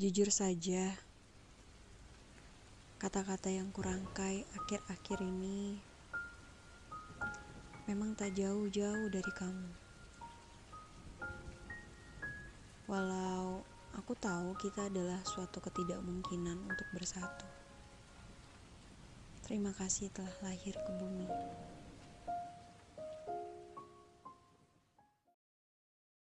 Jujur saja, kata-kata yang kurangkai akhir-akhir ini memang tak jauh-jauh dari kamu. Walau aku tahu kita adalah suatu ketidakmungkinan untuk bersatu. Terima kasih telah lahir ke bumi.